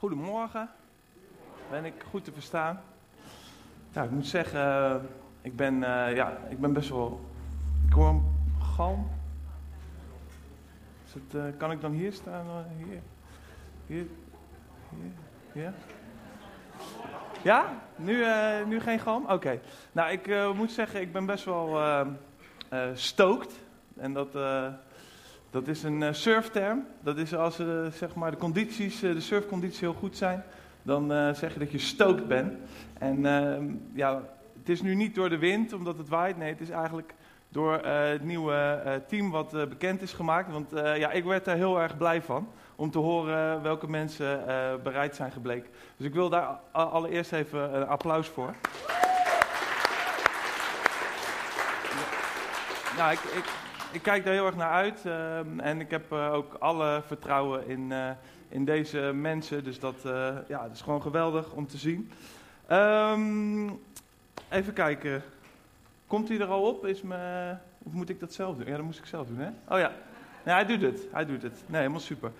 Goedemorgen. Ben ik goed te verstaan? Ja, ik moet zeggen, eh, ik ben, uh, ja, ik ben best wel. Ik hoor een galm. Kan ik dan hier staan? hier? Hier? Hier? Ja? Ja? Nu, nu geen galm? Oké. Nou, ik moet zeggen, ik ben best wel stoked. En dat dat is een uh, surfterm. Dat is als uh, zeg maar de condities, uh, de surfcondities heel goed zijn, dan zeg je dat je stoked bent. En ehm, ja, het is nu niet door de wind, omdat het waait. Nee, het is eigenlijk door het nieuwe team wat bekend is gemaakt. Want ja, ik werd daar heel erg blij van om te horen welke mensen bereid zijn gebleken. Dus ik wil daar allereerst even een applaus voor. Nou, ik, ik, ik kijk daar heel erg naar uit. Ehm, en ik heb uh, ook alle vertrouwen in, uh, in deze mensen. Dus dat, uh, ja, dat is gewoon geweldig om te zien. Um, even kijken. Komt hij er al op? Is me, of moet ik dat zelf doen? Ja, dat moest ik zelf doen, hè? Oh ja. Nee, hij doet het. Hij doet het. Nee, helemaal super.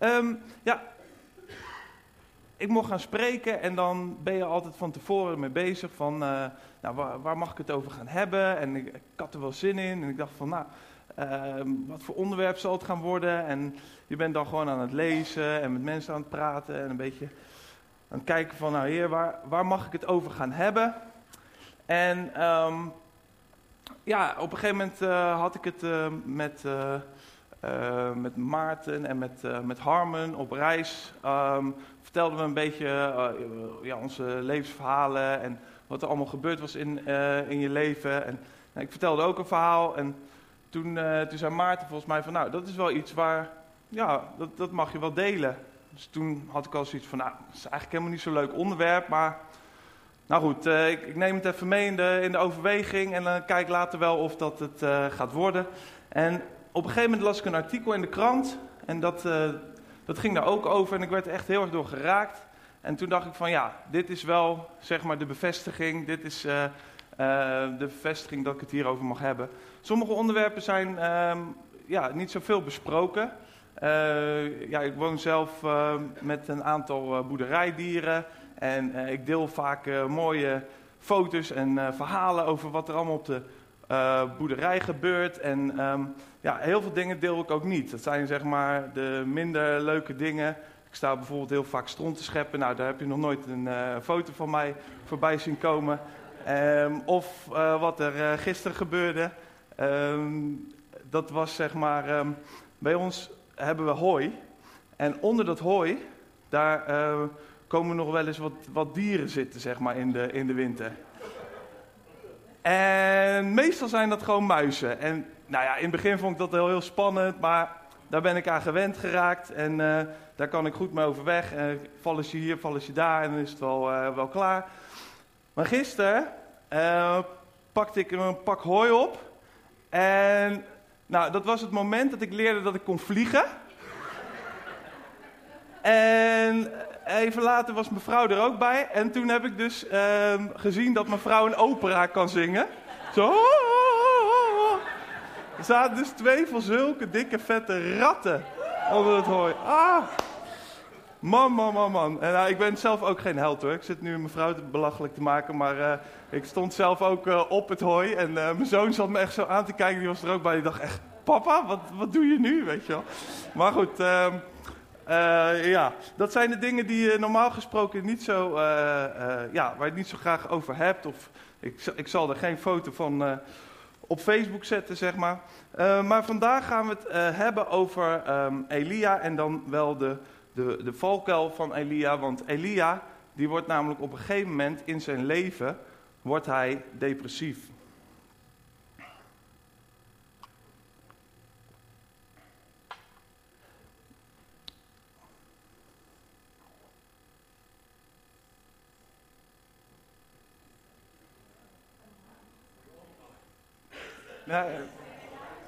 Um, ja, ik mocht gaan spreken en dan ben je altijd van tevoren mee bezig van, nou, waar, waar, mag ik het over gaan hebben? En ik, ik, had er wel zin in en ik dacht van, nou, Ehm, wat voor onderwerp zal het gaan worden? En je bent dan gewoon aan het lezen en met mensen aan het praten en een beetje aan het kijken van, nou heer, waar, waar mag ik het over gaan hebben? En um, ja, op een gegeven moment uh, had ik het uh, met, uh, met Maarten en met, met Harmen op reis. Um, vertelden we een beetje ja, onze levensverhalen en wat er allemaal gebeurd was in, in je leven. En nou, ik vertelde ook een verhaal en toen, uh, toen zei Maarten volgens mij van, nou, dat is wel iets waar, ja, dat, dat mag je wel delen. Dus toen had ik al zoiets van, nou, dat is eigenlijk helemaal niet zo'n leuk onderwerp, maar... Nou goed, uh, ik, neem het even mee in de, in de overweging en dan kijk later wel of dat het gaat worden. En op een gegeven moment las ik een artikel in de krant en dat, dat ging daar ook over en ik werd er echt heel erg door geraakt. En toen dacht ik van ja, dit is wel zeg maar de bevestiging, dit is de bevestiging dat ik het hierover mag hebben. Sommige onderwerpen zijn um, ja, niet zoveel besproken. Uh, ja, ik woon zelf uh, met een aantal uh, boerderijdieren. En ik deel vaak mooie foto's en verhalen over wat er allemaal op de boerderij gebeurt. En um, ja, heel veel dingen deel ik ook niet. Dat zijn zeg maar de minder leuke dingen. Ik sta bijvoorbeeld heel vaak stront te scheppen. Nou, daar heb je nog nooit een foto van mij voorbij zien komen. Um, of wat er gisteren gebeurde. Um, dat was zeg maar, um, bij ons hebben we hooi. En onder dat hooi, daar uh, komen nog wel eens wat, wat dieren zitten, zeg maar, in de, in de winter. En meestal zijn dat gewoon muizen. En nou ja, in het begin vond ik dat heel, heel spannend, maar daar ben ik aan gewend geraakt. En daar kan ik goed mee overweg. En vallen ze hier, vallen ze daar en dan is het wel, wel klaar. Maar gisteren pakte ik een pak hooi op. En nou, dat was het moment dat ik leerde dat ik kon vliegen. En even later was mevrouw er ook bij. En toen heb ik dus uh, gezien dat mevrouw een opera kan zingen. Zo. Er zaten dus twee van zulke dikke vette ratten onder het hooi. Ah. Man, man, man, man. En uh, ik ben zelf ook geen held hoor. Ik zit nu mijn vrouw belachelijk te maken, maar uh, ik stond zelf ook uh, op het hooi. En mijn zoon zat me echt zo aan te kijken, die was er ook bij. Die dacht echt, papa, wat, wat doe je nu, weet je wel. Maar goed, ehm, ja, dat zijn de dingen die je normaal gesproken niet zo, ja, waar je het niet zo graag over hebt. Of ik, ik zal er geen foto van op Facebook zetten, zeg maar. maar vandaag gaan we het hebben over um, Elia en dan wel de de, de valkuil van Elia. Want Elia, die wordt namelijk op een gegeven moment in zijn leven, wordt hij depressief.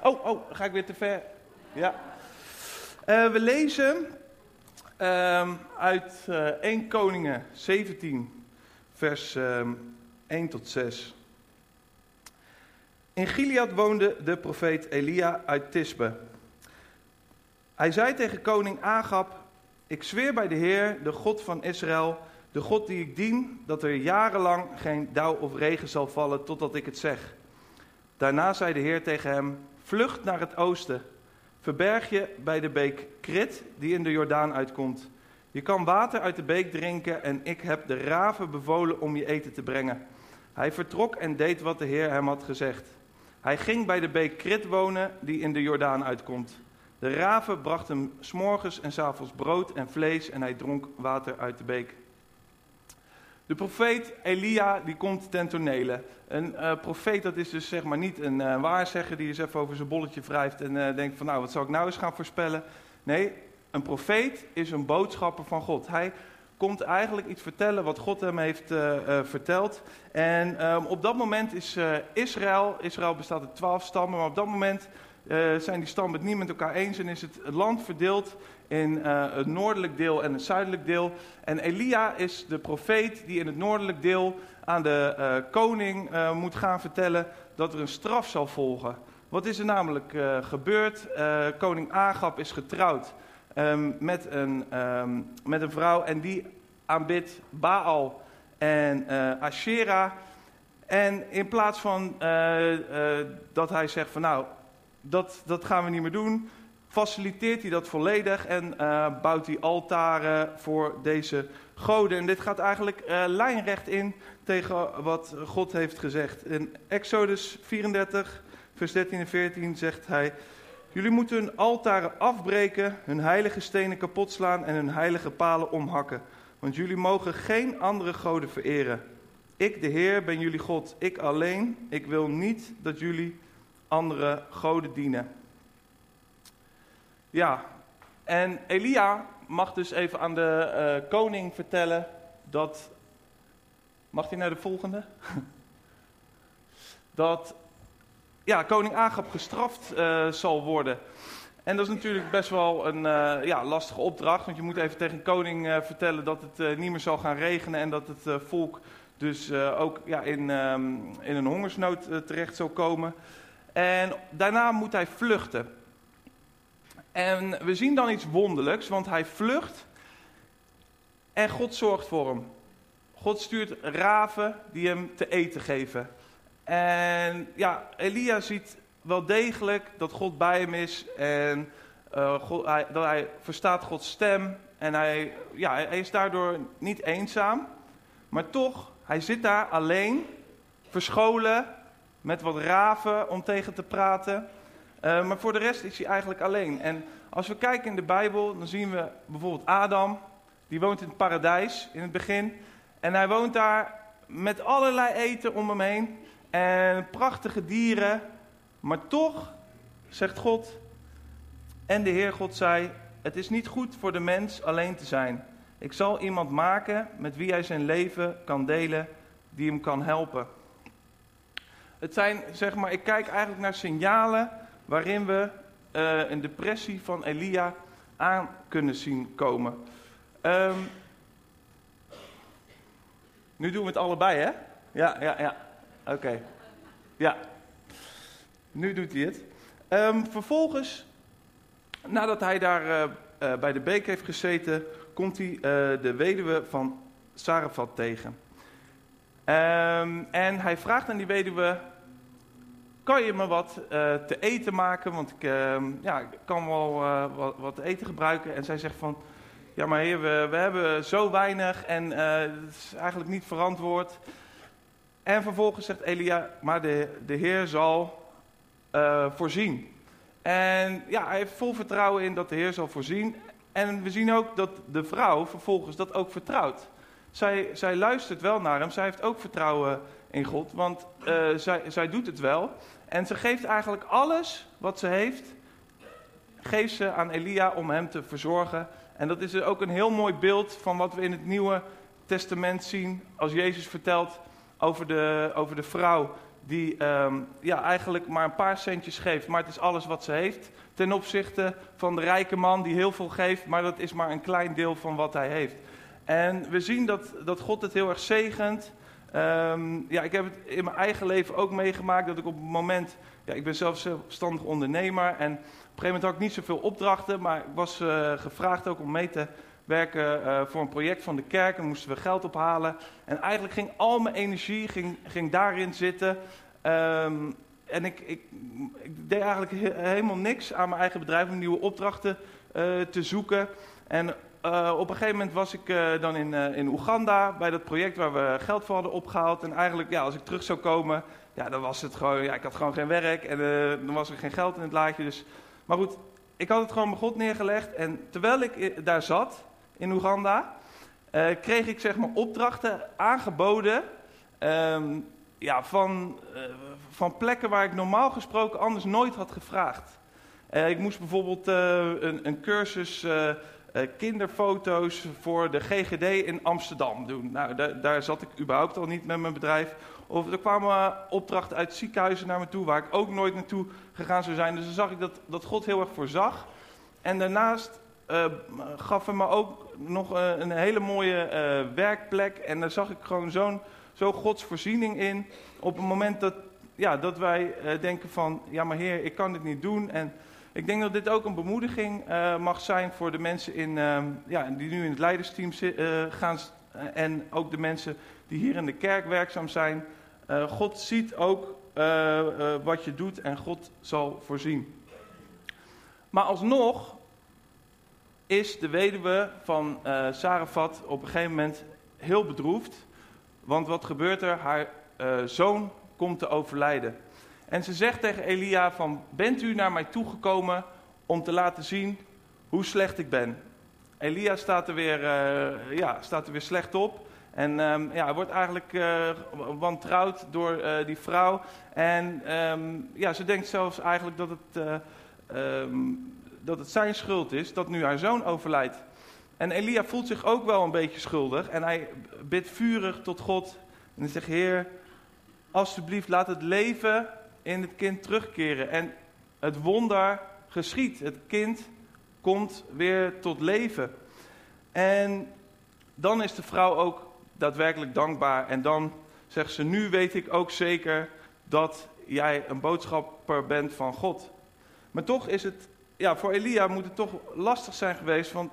oh, oh, ga ik weer te ver. Ja. Uh, we lezen Um, uit uh, eh, 1 Koningen 17, vers um, 1 tot 6. In Gilead woonde de profeet Elia uit Tisbe. Hij zei tegen koning Agab, Ik zweer bij de Heer, de God van Israël, de God die ik dien, dat er jarenlang geen dauw of regen zal vallen totdat ik het zeg. Daarna zei de Heer tegen hem: Vlucht naar het oosten. Verberg je bij de beek Krit, die in de Jordaan uitkomt. Je kan water uit de beek drinken en ik heb de raven bevolen om je eten te brengen. Hij vertrok en deed wat de Heer hem had gezegd. Hij ging bij de beek Krit wonen, die in de Jordaan uitkomt. De raven brachten hem s'morgens en s avonds brood en vlees en hij dronk water uit de beek. De profeet Elia die komt ten tonele. Een uh, profeet dat is dus zeg maar niet een uh, waarzegger die eens even over zijn bolletje wrijft en uh, denkt van nou wat zal ik nou eens gaan voorspellen. Nee, een profeet is een boodschapper van God. Hij komt eigenlijk iets vertellen wat God hem heeft verteld. En um, op dat moment is Israël, Israël bestaat uit twaalf stammen, maar op dat moment zijn die stammen het niet met elkaar eens en is het land verdeeld in uh, het noordelijk deel en het zuidelijk deel. En Elia is de profeet die in het noordelijk deel aan de uh, koning moet gaan vertellen dat er een straf zal volgen. Wat is er namelijk gebeurd? koning Agab is getrouwd um, met, een, um, met een vrouw en die aanbidt Baal en Asherah. En in plaats van dat hij zegt van nou, dat, dat gaan we niet meer doen faciliteert hij dat volledig en uh, bouwt hij altaren voor deze goden. En dit gaat eigenlijk uh, lijnrecht in tegen wat God heeft gezegd. In Exodus 34, vers 13 en 14 zegt hij... Jullie moeten hun altaren afbreken, hun heilige stenen kapot slaan en hun heilige palen omhakken. Want jullie mogen geen andere goden vereren. Ik, de Heer, ben jullie God. Ik alleen. Ik wil niet dat jullie andere goden dienen. Ja, en Elia mag dus even aan de uh, koning vertellen dat. Mag hij naar de volgende? dat ja, koning Agab gestraft uh, zal worden. En dat is natuurlijk best wel een uh, ja, lastige opdracht, want je moet even tegen koning vertellen dat het niet meer zal gaan regenen en dat het volk dus ook ja, in, um, in een hongersnood terecht zal komen. En daarna moet hij vluchten. En we zien dan iets wonderlijks, want hij vlucht en God zorgt voor hem. God stuurt raven die hem te eten geven. En ja, Elia ziet wel degelijk dat God bij hem is en uh, God, hij, dat hij verstaat Gods stem. En hij, ja, hij is daardoor niet eenzaam, maar toch, hij zit daar alleen, verscholen, met wat raven om tegen te praten. Uh, maar voor de rest is hij eigenlijk alleen. En als we kijken in de Bijbel, dan zien we bijvoorbeeld Adam. Die woont in het paradijs in het begin. En hij woont daar met allerlei eten om hem heen. En prachtige dieren. Maar toch, zegt God. En de Heer God zei: Het is niet goed voor de mens alleen te zijn. Ik zal iemand maken met wie hij zijn leven kan delen, die hem kan helpen. Het zijn, zeg maar, ik kijk eigenlijk naar signalen waarin we uh, een depressie van Elia aan kunnen zien komen. Um, nu doen we het allebei, hè? Ja, ja, ja. Oké. Ja. Nu doet hij het. Um, vervolgens, nadat hij daar uh, uh, bij de beek heeft gezeten, komt hij de weduwe van Sarafat tegen. Um, en hij vraagt aan die weduwe: kan je me wat uh, te eten maken? Want ik uh, ja, kan wel wat, wat, eten gebruiken. En zij zegt van, ja maar heer, we, we hebben zo weinig en eh, het is eigenlijk niet verantwoord. En vervolgens zegt Elia, maar de, de heer zal voorzien. En ja, hij heeft vol vertrouwen in dat de heer zal voorzien. En we zien ook dat de vrouw vervolgens dat ook vertrouwt. Zij, zij luistert wel naar hem, zij heeft ook vertrouwen in God, want uh, zij, zij doet het wel. En ze geeft eigenlijk alles wat ze heeft, geeft ze aan Elia om hem te verzorgen. En dat is ook een heel mooi beeld van wat we in het Nieuwe Testament zien als Jezus vertelt over de, over de vrouw die um, ja, eigenlijk maar een paar centjes geeft, maar het is alles wat ze heeft. Ten opzichte van de rijke man die heel veel geeft, maar dat is maar een klein deel van wat hij heeft. En we zien dat, dat God het heel erg zegent. Um, ja, ik heb het in mijn eigen leven ook meegemaakt dat ik op het moment, ja, ik ben zelf zelfstandig ondernemer en op een gegeven moment had ik niet zoveel opdrachten, maar ik was uh, gevraagd ook om mee te werken eh, voor een project van de kerk en moesten we geld ophalen. En eigenlijk ging al mijn energie ging, ging daarin zitten. Ehm, en ik, ik, deed eigenlijk helemaal niks aan mijn eigen bedrijf om nieuwe opdrachten uh, te zoeken. En uh, op een gegeven moment was ik uh, dan in, in Oeganda bij dat project waar we geld voor hadden opgehaald. En eigenlijk, ja, als ik terug zou komen, ja, dan was het gewoon, ja, ik had gewoon geen werk en dan was er geen geld in het laadje. Dus, maar goed, ik had het gewoon bij God neergelegd. En terwijl ik daar zat, in Oeganda, kreeg ik zeg maar opdrachten aangeboden um, ja, van, van plekken waar ik normaal gesproken anders nooit had gevraagd. Ik moest bijvoorbeeld een, een, cursus kinderfoto's voor de GGD in Amsterdam doen. Nou, daar, zat ik überhaupt al niet met mijn bedrijf. Of er kwamen opdrachten uit ziekenhuizen naar me toe, waar ik ook nooit naartoe gegaan zou zijn. Dus dan zag ik dat, dat God heel erg voorzag. En daarnaast gaf hij me ook nog een hele mooie werkplek. En daar zag ik gewoon zo'n zo Gods voorziening in. Op het moment dat ja, dat wij denken van, ja maar heer, ik kan dit niet doen. En ik denk dat dit ook een bemoediging uh, mag zijn voor de mensen in, uh, ja, die nu in het leidersteam uh, gaan. en ook de mensen die hier in de kerk werkzaam zijn. God ziet ook wat je doet en God zal voorzien. Maar alsnog is de weduwe van Sarafat op een gegeven moment heel bedroefd. Want wat gebeurt er? Haar zoon komt te overlijden. En ze zegt tegen Elia van, bent u naar mij toegekomen om te laten zien hoe slecht ik ben? Elia staat er weer, uh, ja, staat er weer slecht op. En um, ja, wordt eigenlijk uh, wantrouwd door uh, die vrouw. En um, ja, ze denkt zelfs eigenlijk dat het, um, dat het zijn schuld is dat nu haar zoon overlijdt. En Elia voelt zich ook wel een beetje schuldig. En hij bidt vurig tot God. En hij zegt, Heer, alsjeblieft laat het leven in het kind terugkeren. En het wonder geschiet. Het kind komt weer tot leven. En dan is de vrouw ook daadwerkelijk dankbaar. En dan zegt ze: Nu weet ik ook zeker dat jij een boodschapper bent van God. Maar toch is het, ja, voor Elia moet het toch lastig zijn geweest. Want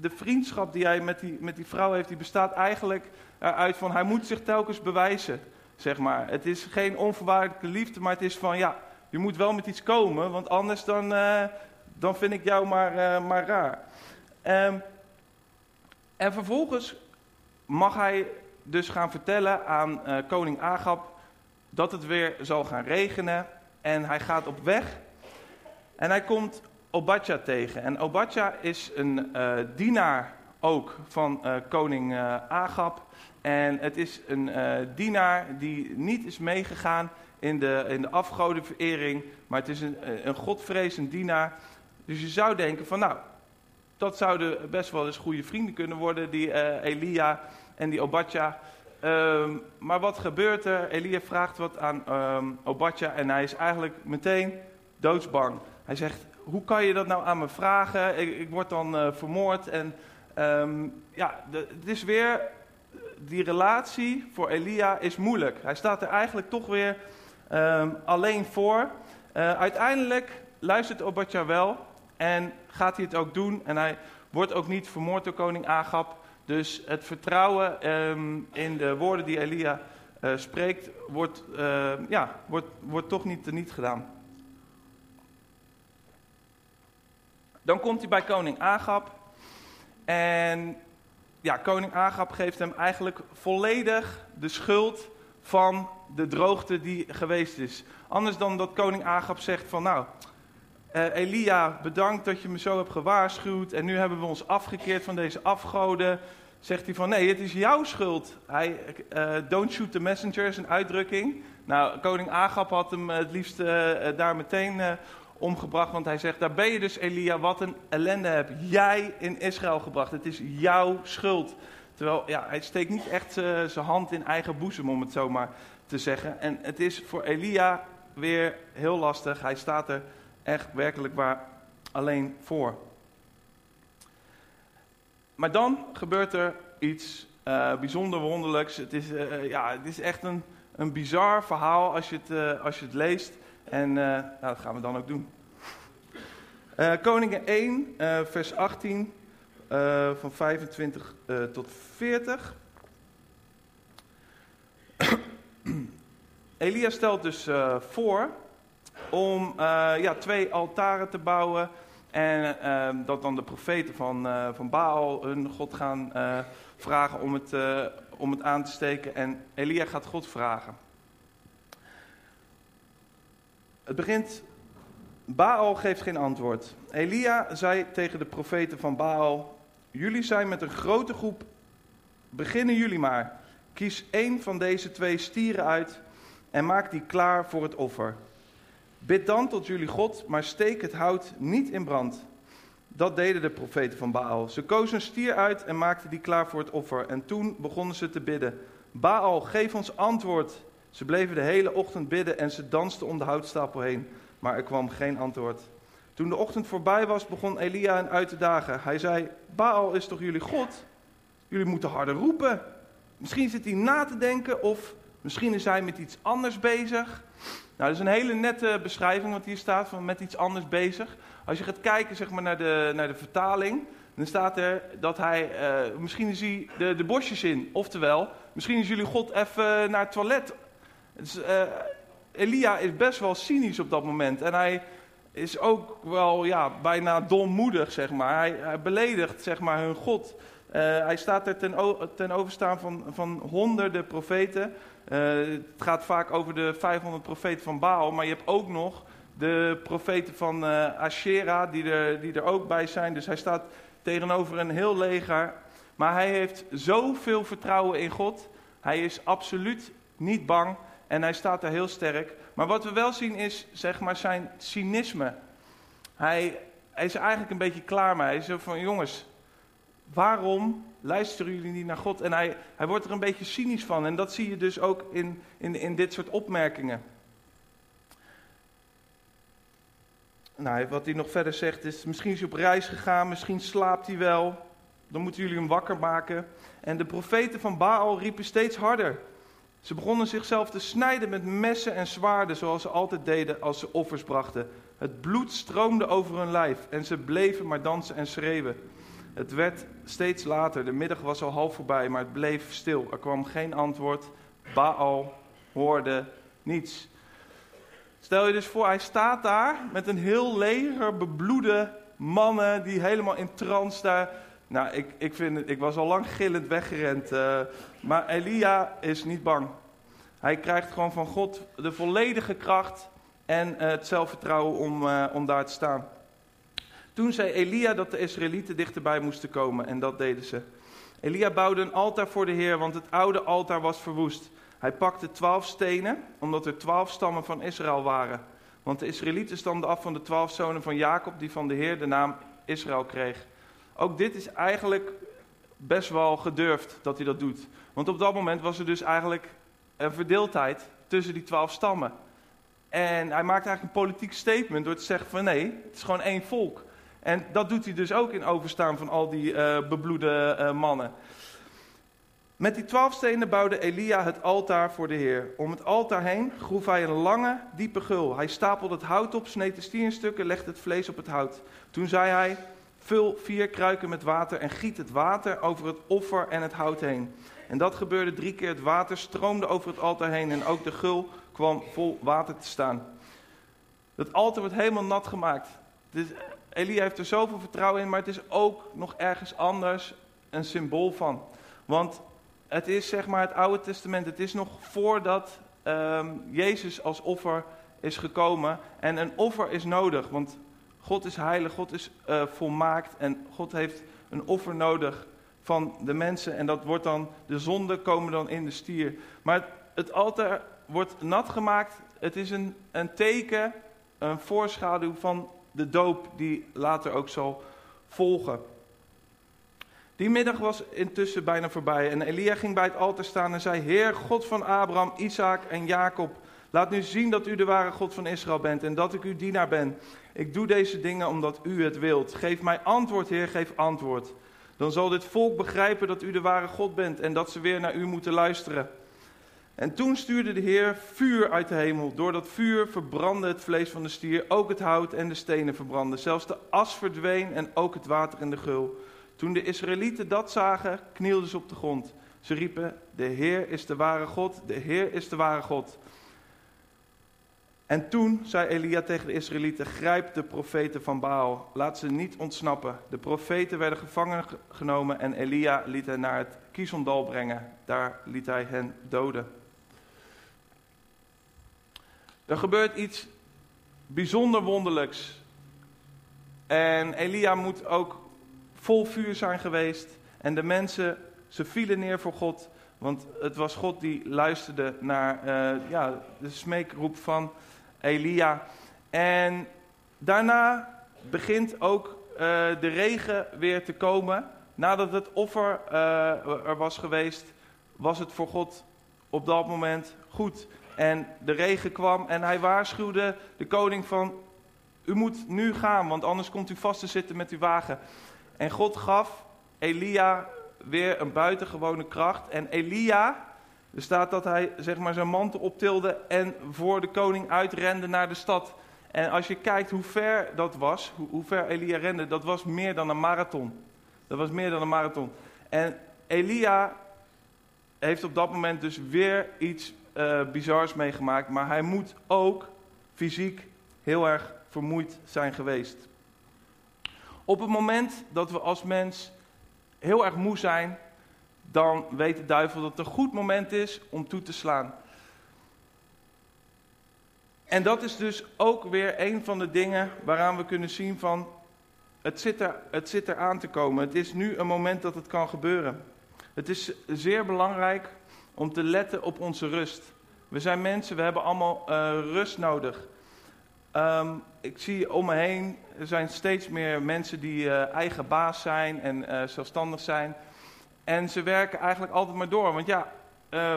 de vriendschap die hij met die, met die vrouw heeft, die bestaat eigenlijk eruit van hij moet zich telkens bewijzen zeg maar. Het is geen onvoorwaardelijke liefde, maar het is van, ja, je moet wel met iets komen, want anders dan, uh, dan vind ik jou maar, uh, maar raar. Um, en vervolgens mag hij dus gaan vertellen aan uh, koning Agab dat het weer zal gaan regenen. En hij gaat op weg en hij komt Obadja tegen. En Obadja is een dienaar ook van koning Agab. En het is een uh, dienaar die niet is meegegaan in de, in de afgodenverering, maar het is een, een godvrezend dienaar. Dus je zou denken van nou, dat zouden best wel eens goede vrienden kunnen worden, die uh, Elia en die Obadja. Um, maar wat gebeurt er? Elia vraagt wat aan um, Obadja en hij is eigenlijk meteen doodsbang. Hij zegt, hoe kan je dat nou aan me vragen? Ik, word dan vermoord en um, ja, het is weer die relatie voor Elia is moeilijk. Hij staat er eigenlijk toch weer um, alleen voor. Uh, uiteindelijk luistert Obadja wel en gaat hij het ook doen. En hij wordt ook niet vermoord door koning Agab. Dus het vertrouwen um, in de woorden die Elia uh, spreekt, wordt, uh, ja, wordt, wordt toch niet niet gedaan. Dan komt hij bij koning Agab. En ja, koning Agab geeft hem eigenlijk volledig de schuld van de droogte die geweest is. Anders dan dat koning Agab zegt van nou, uh, Elia, bedankt dat je me zo hebt gewaarschuwd en nu hebben we ons afgekeerd van deze afgoden. Zegt hij van nee, het is jouw schuld. Hij, uh, don't shoot the messenger is een uitdrukking. Nou, koning Agab had hem het liefst daar meteen omgebracht. Want hij zegt, daar ben je dus Elia, wat een ellende heb jij in Israël gebracht. Het is jouw schuld. Terwijl, ja, hij steekt niet echt zijn hand in eigen boezem, om het zo maar te zeggen. En het is voor Elia weer heel lastig. Hij staat er echt werkelijk waar alleen voor. Maar dan gebeurt er iets uh, bijzonder wonderlijks. Het is, uh, ja, het is echt een, een bizar verhaal als je het, als je het leest. En uh, nou, dat gaan we dan ook doen. Uh, Koningen 1, uh, vers 18. uh, van 25 uh, tot 40. Elia stelt dus voor om ja, twee altaren te bouwen en ehm, dat dan de profeten van, van Baal hun God gaan vragen om het, om het aan te steken. En Elia gaat God vragen. Het begint, Baal geeft geen antwoord. Elia zei tegen de profeten van Baal, jullie zijn met een grote groep, beginnen jullie maar. Kies één van deze twee stieren uit en maak die klaar voor het offer. Bid dan tot jullie God, maar steek het hout niet in brand. Dat deden de profeten van Baal. Ze kozen een stier uit en maakten die klaar voor het offer. En toen begonnen ze te bidden. Baal, geef ons antwoord. Ze bleven de hele ochtend bidden en ze dansten om de houtstapel heen. Maar er kwam geen antwoord. Toen de ochtend voorbij was, begon Elia hen uit te dagen. Hij zei, Baal is toch jullie God? Jullie moeten harder roepen. Misschien zit hij na te denken of misschien is hij met iets anders bezig. Nou, dat is een hele nette beschrijving wat hier staat van met iets anders bezig. Als je gaat kijken zeg maar, naar, de, naar de vertaling, dan staat er dat hij, uh, misschien is hij de, de bosjes in. Oftewel, misschien is jullie God even naar het toilet. Dus, uh, Elia is best wel cynisch op dat moment. En hij is ook wel ja, bijna dommoedig, zeg maar. Hij, hij beledigt zeg maar, hun God. Uh, hij staat er ten, ten overstaan van, van honderden profeten. Uh, het gaat vaak over de 500 profeten van Baal, maar je hebt ook nog de profeten van uh, Asherah die er, die er ook bij zijn. Dus hij staat tegenover een heel leger. Maar hij heeft zoveel vertrouwen in God. Hij is absoluut niet bang en hij staat er heel sterk. Maar wat we wel zien is, zeg maar, zijn cynisme. Hij, hij is eigenlijk een beetje klaar mee. Hij is zo van, jongens, waarom luisteren jullie niet naar God? En hij, hij wordt er een beetje cynisch van. En dat zie je dus ook in, in, in dit soort opmerkingen. Nou, wat hij nog verder zegt is, misschien is hij op reis gegaan, misschien slaapt hij wel. Dan moeten jullie hem wakker maken. En de profeten van Baal riepen steeds harder. Ze begonnen zichzelf te snijden met messen en zwaarden, zoals ze altijd deden als ze offers brachten. Het bloed stroomde over hun lijf en ze bleven maar dansen en schreeuwen. Het werd steeds later, de middag was al half voorbij, maar het bleef stil. Er kwam geen antwoord. Baal hoorde niets. Stel je dus voor, hij staat daar met een heel leger bebloede mannen die helemaal in trance daar. Nou, ik, ik, vind ik was al lang gillend weggerend. Uh, maar Elia is niet bang. Hij krijgt gewoon van God de volledige kracht en uh, het zelfvertrouwen om, uh, om daar te staan. Toen zei Elia dat de Israëlieten dichterbij moesten komen en dat deden ze. Elia bouwde een altaar voor de Heer, want het oude altaar was verwoest. Hij pakte twaalf stenen, omdat er twaalf stammen van Israël waren. Want de Israëlieten stamden af van de twaalf zonen van Jacob, die van de Heer de naam Israël kreeg. Ook dit is eigenlijk best wel gedurfd dat hij dat doet. Want op dat moment was er dus eigenlijk een verdeeldheid tussen die twaalf stammen. En hij maakt eigenlijk een politiek statement door te zeggen van nee, het is gewoon één volk. En dat doet hij dus ook in overstaan van al die uh, bebloede uh, mannen. Met die twaalf stenen bouwde Elia het altaar voor de Heer. Om het altaar heen groef hij een lange, diepe gul. Hij stapelde het hout op, sneed de stier in stukken, legde het vlees op het hout. Toen zei hij, vul vier kruiken met water en giet het water over het offer en het hout heen. En dat gebeurde drie keer. Het water stroomde over het altaar heen en ook de gul kwam vol water te staan. Het altaar wordt helemaal nat gemaakt. Dus Elia heeft er zoveel vertrouwen in, maar het is ook nog ergens anders een symbool van. Want het is zeg maar het Oude Testament, het is nog voordat um, Jezus als offer is gekomen. En een offer is nodig, want God is heilig, God is uh, volmaakt en God heeft een offer nodig van de mensen. En dat wordt dan, de zonden komen dan in de stier. Maar het, het altaar wordt nat gemaakt. Het is een, een teken, een voorschaduw van de doop die later ook zal volgen. Die middag was intussen bijna voorbij en Elia ging bij het altaar staan en zei: Heer, God van Abraham, Isaac en Jacob, laat nu zien dat u de ware God van Israël bent en dat ik uw dienaar ben. Ik doe deze dingen omdat u het wilt. Geef mij antwoord, Heer, geef antwoord. Dan zal dit volk begrijpen dat u de ware God bent en dat ze weer naar u moeten luisteren. En toen stuurde de Heer vuur uit de hemel. Door dat vuur verbrandde het vlees van de stier, ook het hout en de stenen verbrandden. Zelfs de as verdween en ook het water in de gul. Toen de Israëlieten dat zagen, knielden ze op de grond. Ze riepen, de Heer is de ware God, de Heer is de ware God. En toen zei Elia tegen de Israëlieten: Grijp de profeten van Baal, laat ze niet ontsnappen. De profeten werden gevangen genomen en Elia liet hen naar het Kizondal brengen. Daar liet hij hen doden. Er gebeurt iets bijzonder wonderlijks. En Elia moet ook vol vuur zijn geweest. En de mensen, ze vielen neer voor God. Want het was God die luisterde naar uh, ja, de smeekroep van Elia. En daarna begint ook uh, de regen weer te komen. Nadat het offer uh, er was geweest, was het voor God op dat moment goed. En de regen kwam en hij waarschuwde de koning van, u moet nu gaan, want anders komt u vast te zitten met uw wagen. En God gaf Elia weer een buitengewone kracht. En Elia, er staat dat hij zeg maar, zijn mantel optilde en voor de koning uitrende naar de stad. En als je kijkt hoe ver dat was, hoe, ver Elia rende, dat was meer dan een marathon. Dat was meer dan een marathon. En Elia heeft op dat moment dus weer iets uh, bizars meegemaakt, maar hij moet ook fysiek heel erg vermoeid zijn geweest. Op het moment dat we als mens heel erg moe zijn, dan weet de duivel dat het een goed moment is om toe te slaan. En dat is dus ook weer een van de dingen waaraan we kunnen zien van het zit, er, het zit er aan te komen. Het is nu een moment dat het kan gebeuren. Het is zeer belangrijk om te letten op onze rust. We zijn mensen, we hebben allemaal uh, rust nodig. Um, ik zie om me heen, er zijn steeds meer mensen die uh, eigen baas zijn en uh, zelfstandig zijn. En ze werken eigenlijk altijd maar door. Want ja,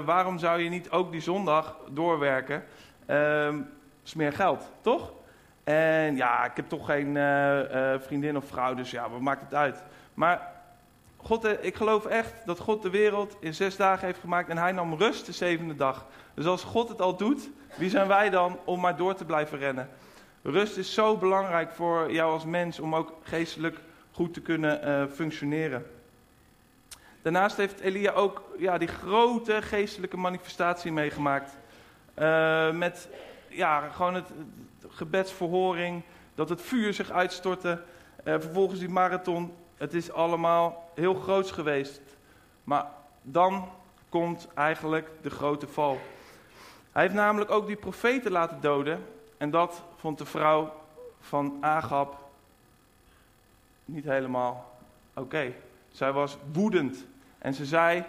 waarom zou je niet ook die zondag doorwerken? Um, is meer geld, toch? En ja, ik heb toch geen vriendin of vrouw, dus ja, wat maakt het uit? Maar God, eh, ik geloof echt dat God de wereld in zes dagen heeft gemaakt en hij nam rust de zevende dag. Dus als God het al doet, wie zijn wij dan om maar door te blijven rennen? Rust is zo belangrijk voor jou als mens om ook geestelijk goed te kunnen uh, functioneren. Daarnaast heeft Elia ook ja, die grote geestelijke manifestatie meegemaakt. Uh, met ja, gewoon het, gebedsverhoring, dat het vuur zich uitstortte. Uh, vervolgens die marathon. Het is allemaal heel groots geweest. Maar dan komt eigenlijk de grote val. Hij heeft namelijk ook die profeten laten doden. En dat vond de vrouw van Agab niet helemaal oké. Zij was woedend. En ze zei,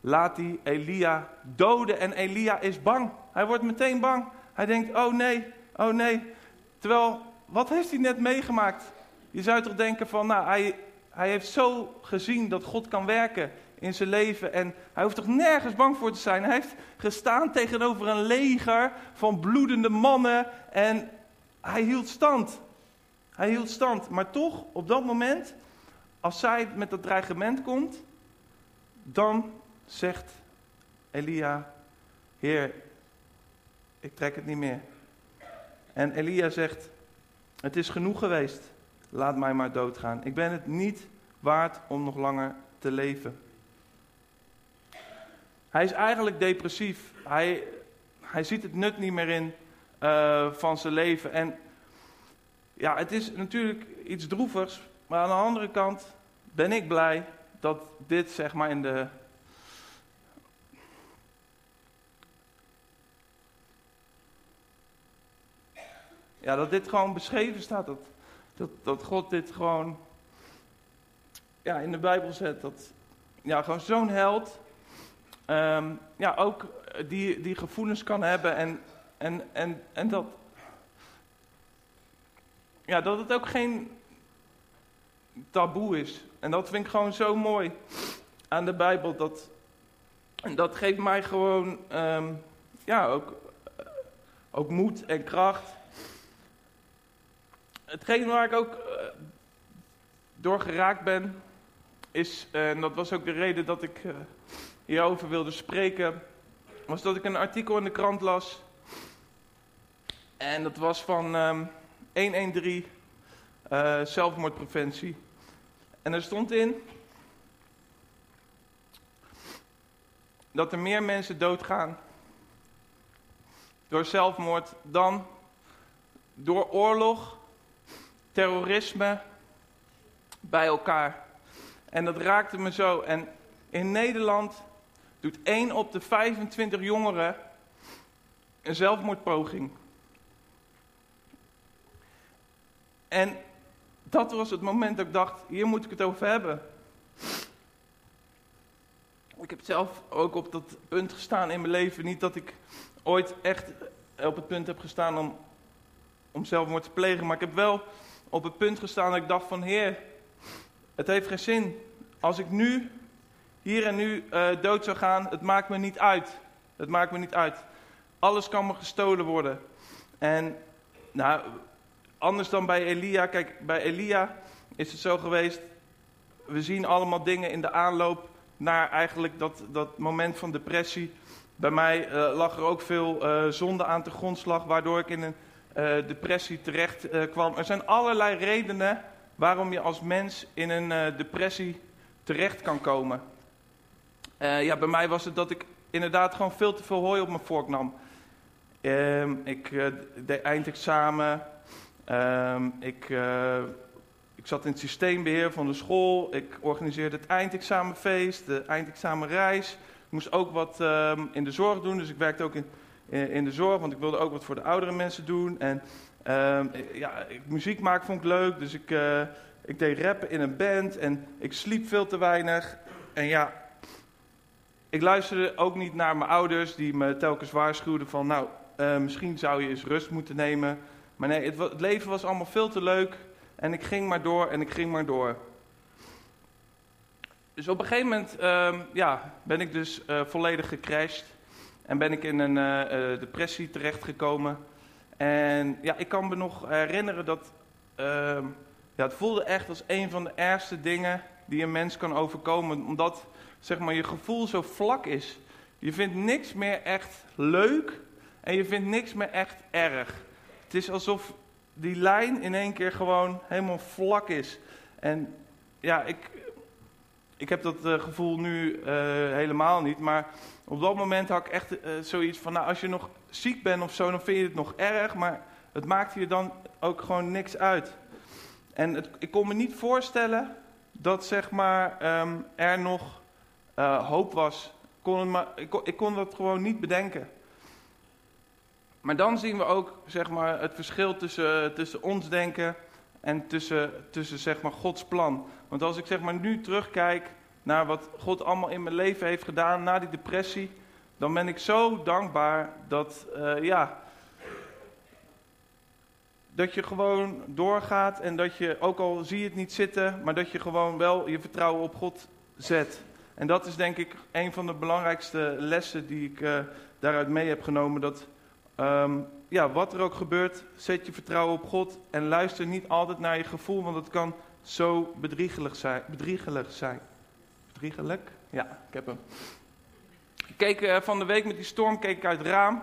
laat die Elia doden. En Elia is bang. Hij wordt meteen bang. Hij denkt, oh nee, oh nee. Terwijl, wat heeft hij net meegemaakt? Je zou toch denken van, nou, hij, hij heeft zo gezien dat God kan werken in zijn leven. En hij hoeft toch nergens bang voor te zijn. Hij heeft gestaan tegenover een leger van bloedende mannen. En hij hield stand. Hij hield stand. Maar toch, op dat moment, als zij met dat dreigement komt, dan zegt Elia: Heer, ik trek het niet meer. En Elia zegt: Het is genoeg geweest laat mij maar doodgaan. Ik ben het niet waard om nog langer te leven. Hij is eigenlijk depressief. Hij, hij ziet het nut niet meer in uh, van zijn leven. En ja, het is natuurlijk iets droevigs. Maar aan de andere kant ben ik blij dat dit zeg maar in de. Ja, dat dit gewoon beschreven staat. Dat dat, dat God dit gewoon ja, in de Bijbel zet. Dat ja, gewoon zo'n held. Um, ja, ook die, die gevoelens kan hebben. En, en, en, en dat. Ja, dat het ook geen taboe is. En dat vind ik gewoon zo mooi aan de Bijbel. Dat, dat geeft mij gewoon. Um, ja, ook, ook moed en kracht hetgeen waar ik ook uh, door geraakt ben, is, uh, en dat was ook de reden dat ik hierover wilde spreken, was dat ik een artikel in de krant las. En dat was van um, 113, zelfmoordpreventie. En er stond in dat er meer mensen doodgaan door zelfmoord dan door oorlog, terrorisme bij elkaar. En dat raakte me zo. En in Nederland doet 1 op de 25 jongeren een zelfmoordpoging. En dat was het moment dat ik dacht, hier moet ik het over hebben. Ik heb zelf ook op dat punt gestaan in mijn leven. Niet dat ik ooit echt op het punt heb gestaan om, om zelfmoord te plegen. Maar ik heb wel op het punt gestaan dat ik dacht van... Heer, het heeft geen zin. Als ik nu, hier en nu uh, dood zou gaan, het maakt me niet uit. Het maakt me niet uit. Alles kan me gestolen worden. En nou, anders dan bij Elia. Kijk, bij Elia is het zo geweest. We zien allemaal dingen in de aanloop naar eigenlijk dat, dat moment van depressie. Bij mij uh, lag er ook veel uh, zonde aan de grondslag, waardoor ik in een uh, depressie terecht kwam. Er zijn allerlei redenen waarom je als mens in een depressie terecht kan komen. ja, bij mij was het dat ik inderdaad gewoon veel te veel hooi op mijn vork nam. Ehm, ik deed eindexamen. Um, ik, ik zat in het systeembeheer van de school. Ik organiseerde het eindexamenfeest, de eindexamenreis. Ik moest ook wat um, in de zorg doen, dus ik werkte ook in, in, de zorg, want ik wilde ook wat voor de oudere mensen doen. En um, ja, ik, muziek maken vond ik leuk, dus ik, uh, ik deed rappen in een band en ik sliep veel te weinig. En ja, ik luisterde ook niet naar mijn ouders die me telkens waarschuwden van, nou, misschien zou je eens rust moeten nemen. Maar nee, het, leven was allemaal veel te leuk. En ik ging maar door en ik ging maar door. Dus op een gegeven moment um, ja, ben ik dus uh, volledig gecrashed. En ben ik in een uh, uh, depressie terechtgekomen. En ja, ik kan me nog herinneren dat... Ehm, ja, het voelde echt als een van de ergste dingen die een mens kan overkomen. Omdat zeg maar, je gevoel zo vlak is. Je vindt niks meer echt leuk. En je vindt niks meer echt erg. Het is alsof die lijn in één keer gewoon helemaal vlak is. En ja, ik, ik heb dat uh, gevoel nu uh, helemaal niet. Maar op dat moment had ik echt uh, zoiets van, nou als je nog ziek bent of zo, dan vind je het nog erg. Maar het maakt je dan ook gewoon niks uit. En het, ik kon me niet voorstellen dat zeg maar um, er nog hoop was. Kon, ik kon dat gewoon niet bedenken. Maar dan zien we ook zeg maar, het verschil tussen, tussen ons denken en tussen, tussen zeg maar, Gods plan. Want als ik zeg maar, nu terugkijk naar wat God allemaal in mijn leven heeft gedaan na die depressie, dan ben ik zo dankbaar dat, uh, ja, dat je gewoon doorgaat en dat je, ook al zie je het niet zitten, maar dat je gewoon wel je vertrouwen op God zet. En dat is denk ik een van de belangrijkste lessen die ik uh, daaruit mee heb genomen. Dat Um, ja, wat er ook gebeurt, zet je vertrouwen op God en luister niet altijd naar je gevoel, want het kan zo bedriegelijk zijn. Bedriegelijk zijn. Ja, ik heb hem. Ik keek uh, van de week met die storm keek ik uit het raam.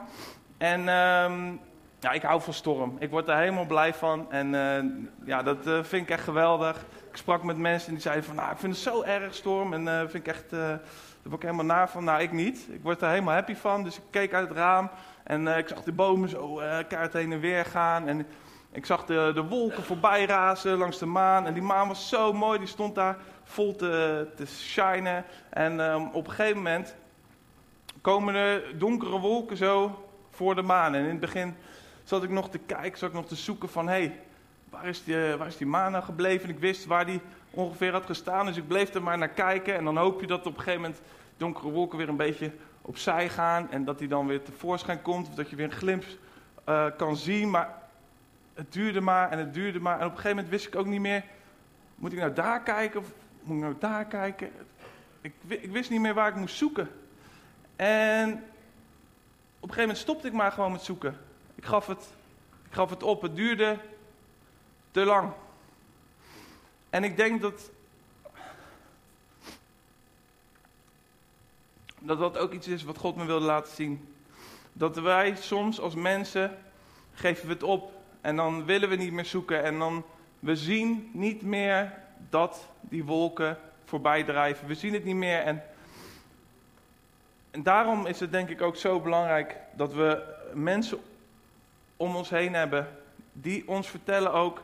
En um, ja, ik hou van storm. Ik word er helemaal blij van. En uh, ja, dat uh, vind ik echt geweldig. Ik sprak met mensen die zeiden van, nou, ik vind het zo erg storm. En vind ik echt, daar word ik helemaal naar van. Nou, ik niet. Ik word er helemaal happy van. Dus ik keek uit het raam. En uh, ik zag de bomen zo uh, kaart heen en weer gaan. En ik zag de, de wolken voorbij razen langs de maan. En die maan was zo mooi, die stond daar vol te, te shinen. En um, op een gegeven moment komen er donkere wolken zo voor de maan. En in het begin zat ik nog te kijken, zat ik nog te zoeken van... hé, hey, waar, is waar is die maan nou gebleven? En ik wist waar die ongeveer had gestaan. Dus ik bleef er maar naar kijken. En dan hoop je dat op een gegeven moment donkere wolken weer een beetje opzij gaan en dat hij dan weer tevoorschijn komt. Of dat je weer een glimp uh, kan zien. Maar het duurde maar en het duurde maar. En op een gegeven moment wist ik ook niet meer, moet ik nou daar kijken of moet ik nou daar kijken? Ik, ik wist niet meer waar ik moest zoeken. En op een gegeven moment stopte ik maar gewoon met zoeken. Ik gaf het, ik gaf het op. Het duurde te lang. En ik denk dat dat dat ook iets is wat God me wilde laten zien. Dat wij soms als mensen geven we het op en dan willen we niet meer zoeken en dan we zien niet meer dat die wolken voorbij drijven. We zien het niet meer. En, en daarom is het denk ik ook zo belangrijk dat we mensen om ons heen hebben die ons vertellen ook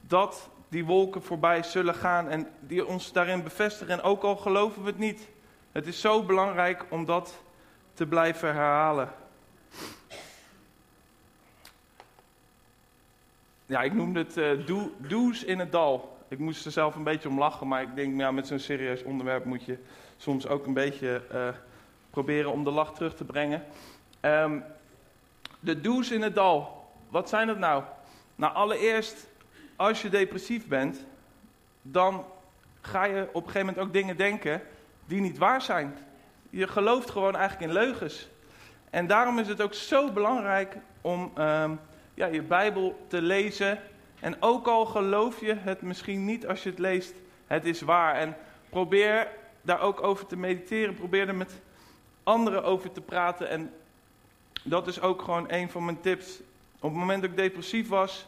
dat die wolken voorbij zullen gaan en die ons daarin bevestigen. En ook al geloven we het niet, het is zo belangrijk om dat te blijven herhalen. Ja, ik noemde het uh, in het dal. Ik moest er zelf een beetje om lachen, maar ik denk, ja, met zo'n serieus onderwerp moet je soms ook een beetje uh, proberen om de lach terug te brengen. Um, de do's in het dal, wat zijn dat nou? Nou, allereerst, als je depressief bent, dan ga je op een gegeven moment ook dingen denken die niet waar zijn. Je gelooft gewoon eigenlijk in leugens. En daarom is het ook zo belangrijk om um, ja, je Bijbel te lezen. En ook al geloof je het misschien niet als je het leest, het is waar. En probeer daar ook over te mediteren. Probeer er met anderen over te praten. En dat is ook gewoon een van mijn tips. Op het moment dat ik depressief was,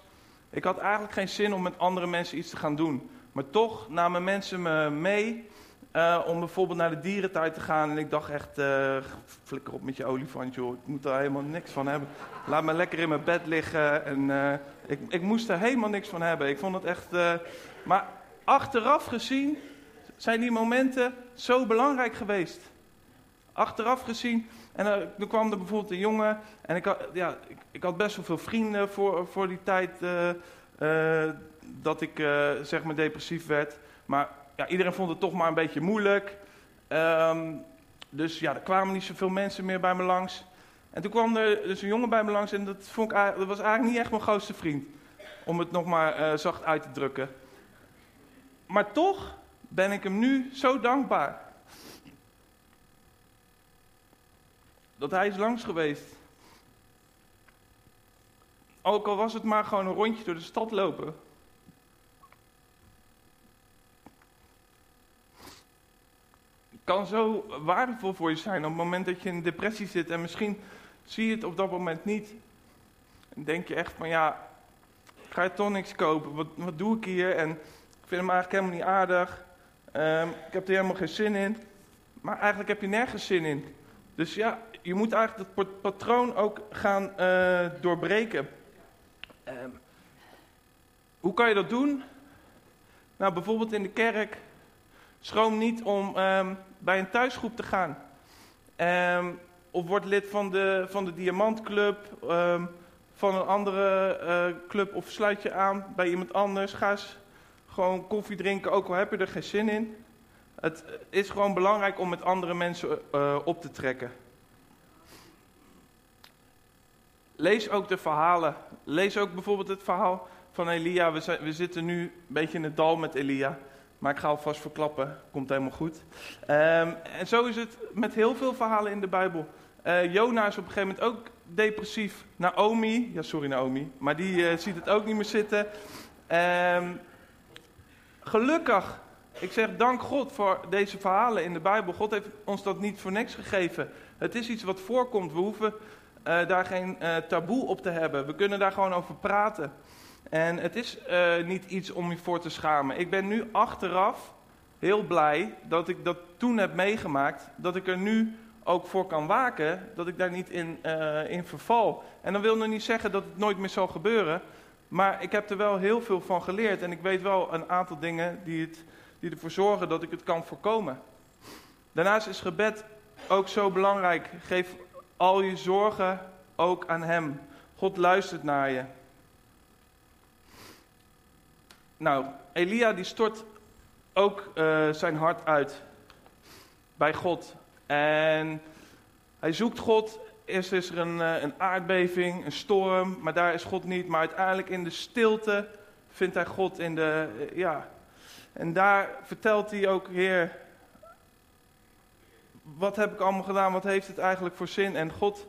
ik had eigenlijk geen zin om met andere mensen iets te gaan doen. Maar toch namen mensen me mee uh, om bijvoorbeeld naar de dierentuin te gaan. En ik dacht echt, uh, flikker op met je olifant joh, ik moet daar helemaal niks van hebben. Laat me lekker in mijn bed liggen. En uh, ik, ik moest er helemaal niks van hebben. Ik vond het echt... maar achteraf gezien zijn die momenten zo belangrijk geweest. Achteraf gezien en toen kwam er bijvoorbeeld een jongen. En ik had, ja, ik, ik had best wel veel vrienden voor, voor die tijd dat ik zeg maar depressief werd. Maar ja, iedereen vond het toch maar een beetje moeilijk. Um, dus ja, er kwamen niet zoveel mensen meer bij me langs. En toen kwam er dus een jongen bij me langs en dat, vond ik, dat was eigenlijk niet echt mijn grootste vriend. Om het nog maar zacht uit te drukken. Maar toch ben ik hem nu zo dankbaar. dat hij is langs geweest. Ook al was het maar gewoon een rondje door de stad lopen. Kan zo waardevol voor je zijn op het moment dat je in depressie zit en misschien zie je het op dat moment niet. En denk je echt van ja, ik ga je toch niks kopen, wat, wat doe ik hier? En ik vind hem eigenlijk helemaal niet aardig. Um, ik heb er helemaal geen zin in. Maar eigenlijk heb je nergens zin in. Dus ja, je moet eigenlijk het patroon ook gaan uh, doorbreken. Um, hoe kan je dat doen? Nou, bijvoorbeeld in de kerk. Schroom niet om um, bij een thuisgroep te gaan. Um, of word lid van de, van de Diamantclub, van een andere uh, club of sluit je aan bij iemand anders. Ga eens gewoon koffie drinken, ook al heb je er geen zin in. Het is gewoon belangrijk om met andere mensen uh, op te trekken. Lees ook de verhalen. Lees ook bijvoorbeeld het verhaal van Elia. We, zijn, we zitten nu een beetje in het dal met Elia. Maar ik ga alvast verklappen, komt helemaal goed. Um, en zo is het met heel veel verhalen in de Bijbel. Uh, Jona is op een gegeven moment ook depressief. Naomi, ja sorry Naomi, maar die uh, ziet het ook niet meer zitten. Um, gelukkig, ik zeg dank God voor deze verhalen in de Bijbel. God heeft ons dat niet voor niks gegeven. Het is iets wat voorkomt. We hoeven uh, daar geen taboe op te hebben. We kunnen daar gewoon over praten. En het is uh, niet iets om je voor te schamen. Ik ben nu achteraf heel blij dat ik dat toen heb meegemaakt. Dat ik er nu ook voor kan waken. Dat ik daar niet in, in verval. En dan wil nog niet zeggen dat het nooit meer zal gebeuren. Maar ik heb er wel heel veel van geleerd. En ik weet wel een aantal dingen die, het, die ervoor zorgen dat ik het kan voorkomen. Daarnaast is gebed ook zo belangrijk. Geef al je zorgen ook aan Hem. God luistert naar je. Nou, Elia die stort ook uh, zijn hart uit bij God. En hij zoekt God. Eerst is er een, uh, een aardbeving, een storm, maar daar is God niet. Maar uiteindelijk in de stilte vindt hij God in de, uh, ja. En daar vertelt hij ook, Heer, wat heb ik allemaal gedaan? Wat heeft het eigenlijk voor zin? En God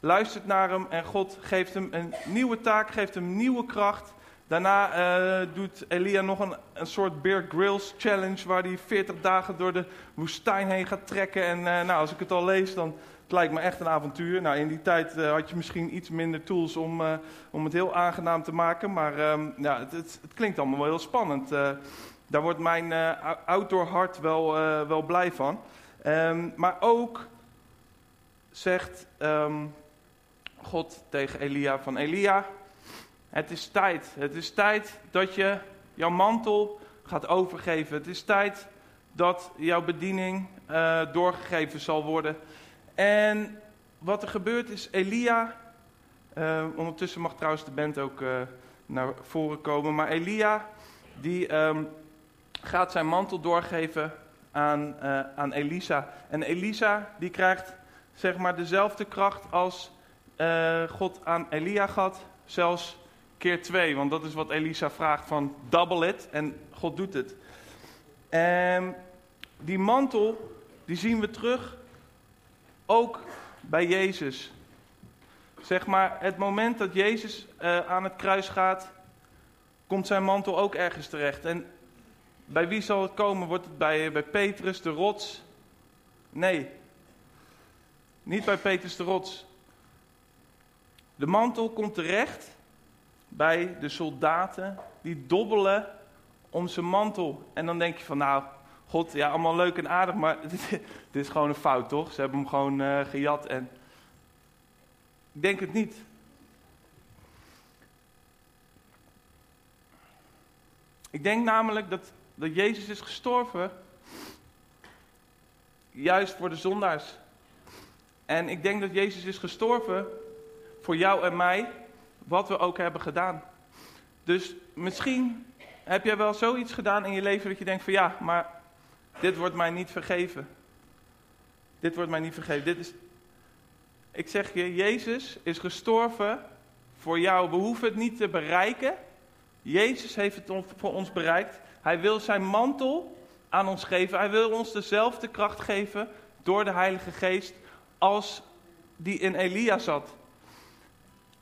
luistert naar hem en God geeft hem een nieuwe taak, geeft hem nieuwe kracht. Daarna uh, doet Elia nog een, een soort Bear Grylls challenge waar hij 40 dagen door de woestijn heen gaat trekken. En uh, nou, als ik het al lees, dan het lijkt me echt een avontuur. Nou, in die tijd uh, had je misschien iets minder tools om, om het heel aangenaam te maken. Maar ehm, het, het, klinkt allemaal wel heel spannend. Daar wordt mijn outdoor hart wel, wel blij van. Um, maar ook zegt um, God tegen Elia van Elia, het is tijd. Het is tijd dat je jouw mantel gaat overgeven. Het is tijd dat jouw bediening uh, doorgegeven zal worden. En wat er gebeurt is, Elia, uh, ondertussen mag trouwens de band ook uh, naar voren komen, maar Elia die um, gaat zijn mantel doorgeven aan, aan Elisa. En Elisa die krijgt zeg maar dezelfde kracht als God aan Elia gaf, zelfs keer twee. Want dat is wat Elisa vraagt van double it en God doet het. En die mantel, die zien we terug ook bij Jezus. Zeg maar, het moment dat Jezus uh, aan het kruis gaat, komt zijn mantel ook ergens terecht. En bij wie zal het komen? Wordt het bij, bij Petrus de rots? Nee, niet bij Petrus de rots. De mantel komt terecht bij de soldaten die dobbelen om zijn mantel. En dan denk je van nou, God, ja, allemaal leuk en aardig, maar dit, is gewoon een fout, toch? Ze hebben hem gewoon uh, gejat en... Ik denk het niet. Ik denk namelijk dat, dat Jezus is gestorven juist voor de zondaars. En ik denk dat Jezus is gestorven voor jou en mij, wat we ook hebben gedaan. Dus misschien heb jij wel zoiets gedaan in je leven dat je denkt van ja, maar dit wordt mij niet vergeven. Dit wordt mij niet vergeven. Dit is, ik zeg je, Jezus is gestorven voor jou. We hoeven het niet te bereiken. Jezus heeft het voor ons bereikt. Hij wil zijn mantel aan ons geven. Hij wil ons dezelfde kracht geven door de Heilige Geest als die in Elia zat.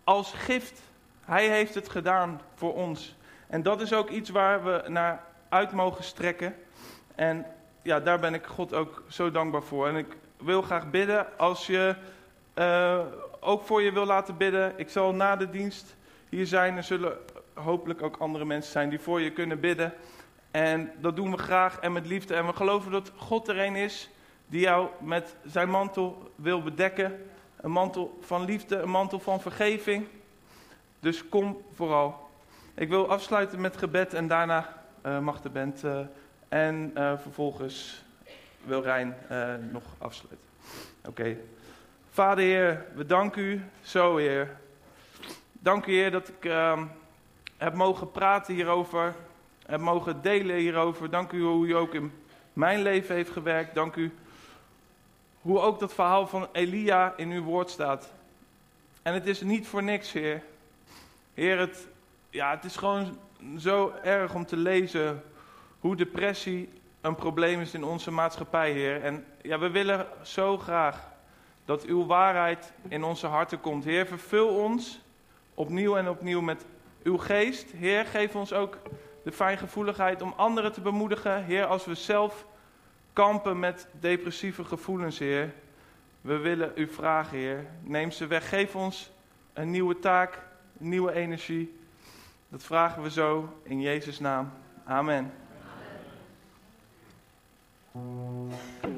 Als gift. Hij heeft het gedaan voor ons. En dat is ook iets waar we naar uit mogen strekken. En ja, daar ben ik God ook zo dankbaar voor. En ik wil graag bidden als je uh, ook voor je wil laten bidden. Ik zal na de dienst hier zijn. Er zullen hopelijk ook andere mensen zijn die voor je kunnen bidden. En dat doen we graag en met liefde. En we geloven dat God er een is die jou met zijn mantel wil bedekken. Een mantel van liefde, een mantel van vergeving. Dus kom vooral. Ik wil afsluiten met gebed en daarna uh, mag de band. Uh, en uh, vervolgens wil Rijn nog afsluiten. Oké. Okay. Vader Heer, we danken u zo Heer. Dank u Heer dat ik uh, heb mogen praten hierover. Heb mogen delen hierover. Dank u hoe u ook in mijn leven heeft gewerkt. Dank u hoe ook dat verhaal van Elia in uw woord staat. En het is niet voor niks, Heer. Heer, het, ja, het is gewoon zo erg om te lezen hoe depressie een probleem is in onze maatschappij, Heer. En ja, we willen zo graag dat uw waarheid in onze harten komt. Heer, vervul ons opnieuw en opnieuw met uw geest. Heer, geef ons ook de fijngevoeligheid om anderen te bemoedigen. Heer, als we zelf kampen met depressieve gevoelens, Heer. We willen u vragen, Heer. Neem ze weg. Geef ons een nieuwe taak, nieuwe energie. Dat vragen we zo in Jezus' naam. Amen. Amen.